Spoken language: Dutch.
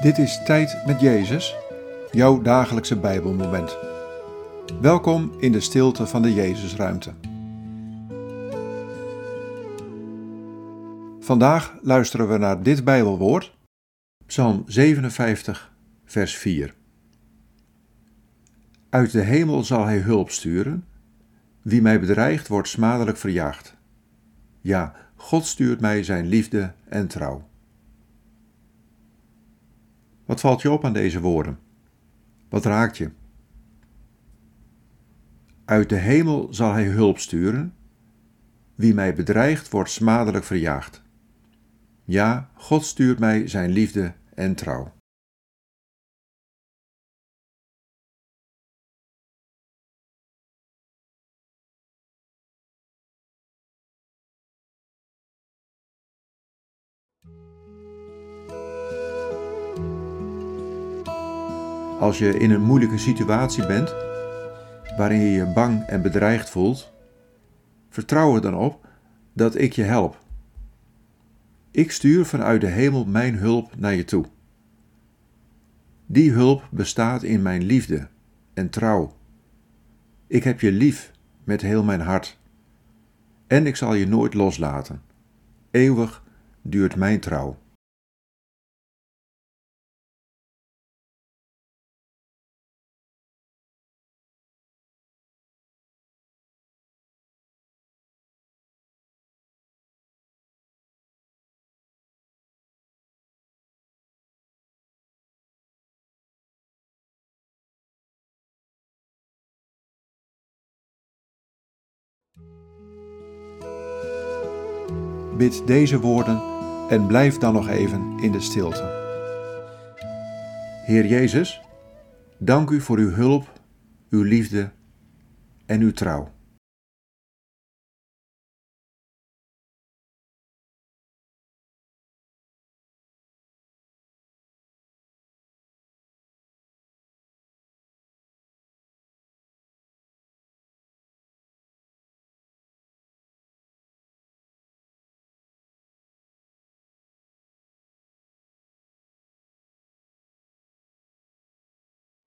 Dit is Tijd met Jezus, jouw dagelijkse Bijbelmoment. Welkom in de stilte van de Jezusruimte. Vandaag luisteren we naar dit Bijbelwoord, Psalm 57, vers 4. Uit de hemel zal hij hulp sturen. Wie mij bedreigt, wordt smadelijk verjaagd. Ja, God stuurt mij zijn liefde en trouw. Wat valt je op aan deze woorden? Wat raakt je? Uit de hemel zal hij hulp sturen. Wie mij bedreigt, wordt smadelijk verjaagd. Ja, God stuurt mij zijn liefde en trouw. Als je in een moeilijke situatie bent, waarin je je bang en bedreigd voelt, vertrouw er dan op dat ik je help. Ik stuur vanuit de hemel mijn hulp naar je toe. Die hulp bestaat in mijn liefde en trouw. Ik heb je lief met heel mijn hart. En ik zal je nooit loslaten. Eeuwig duurt mijn trouw. Bid deze woorden en blijf dan nog even in de stilte. Heer Jezus, dank u voor uw hulp, uw liefde en uw trouw.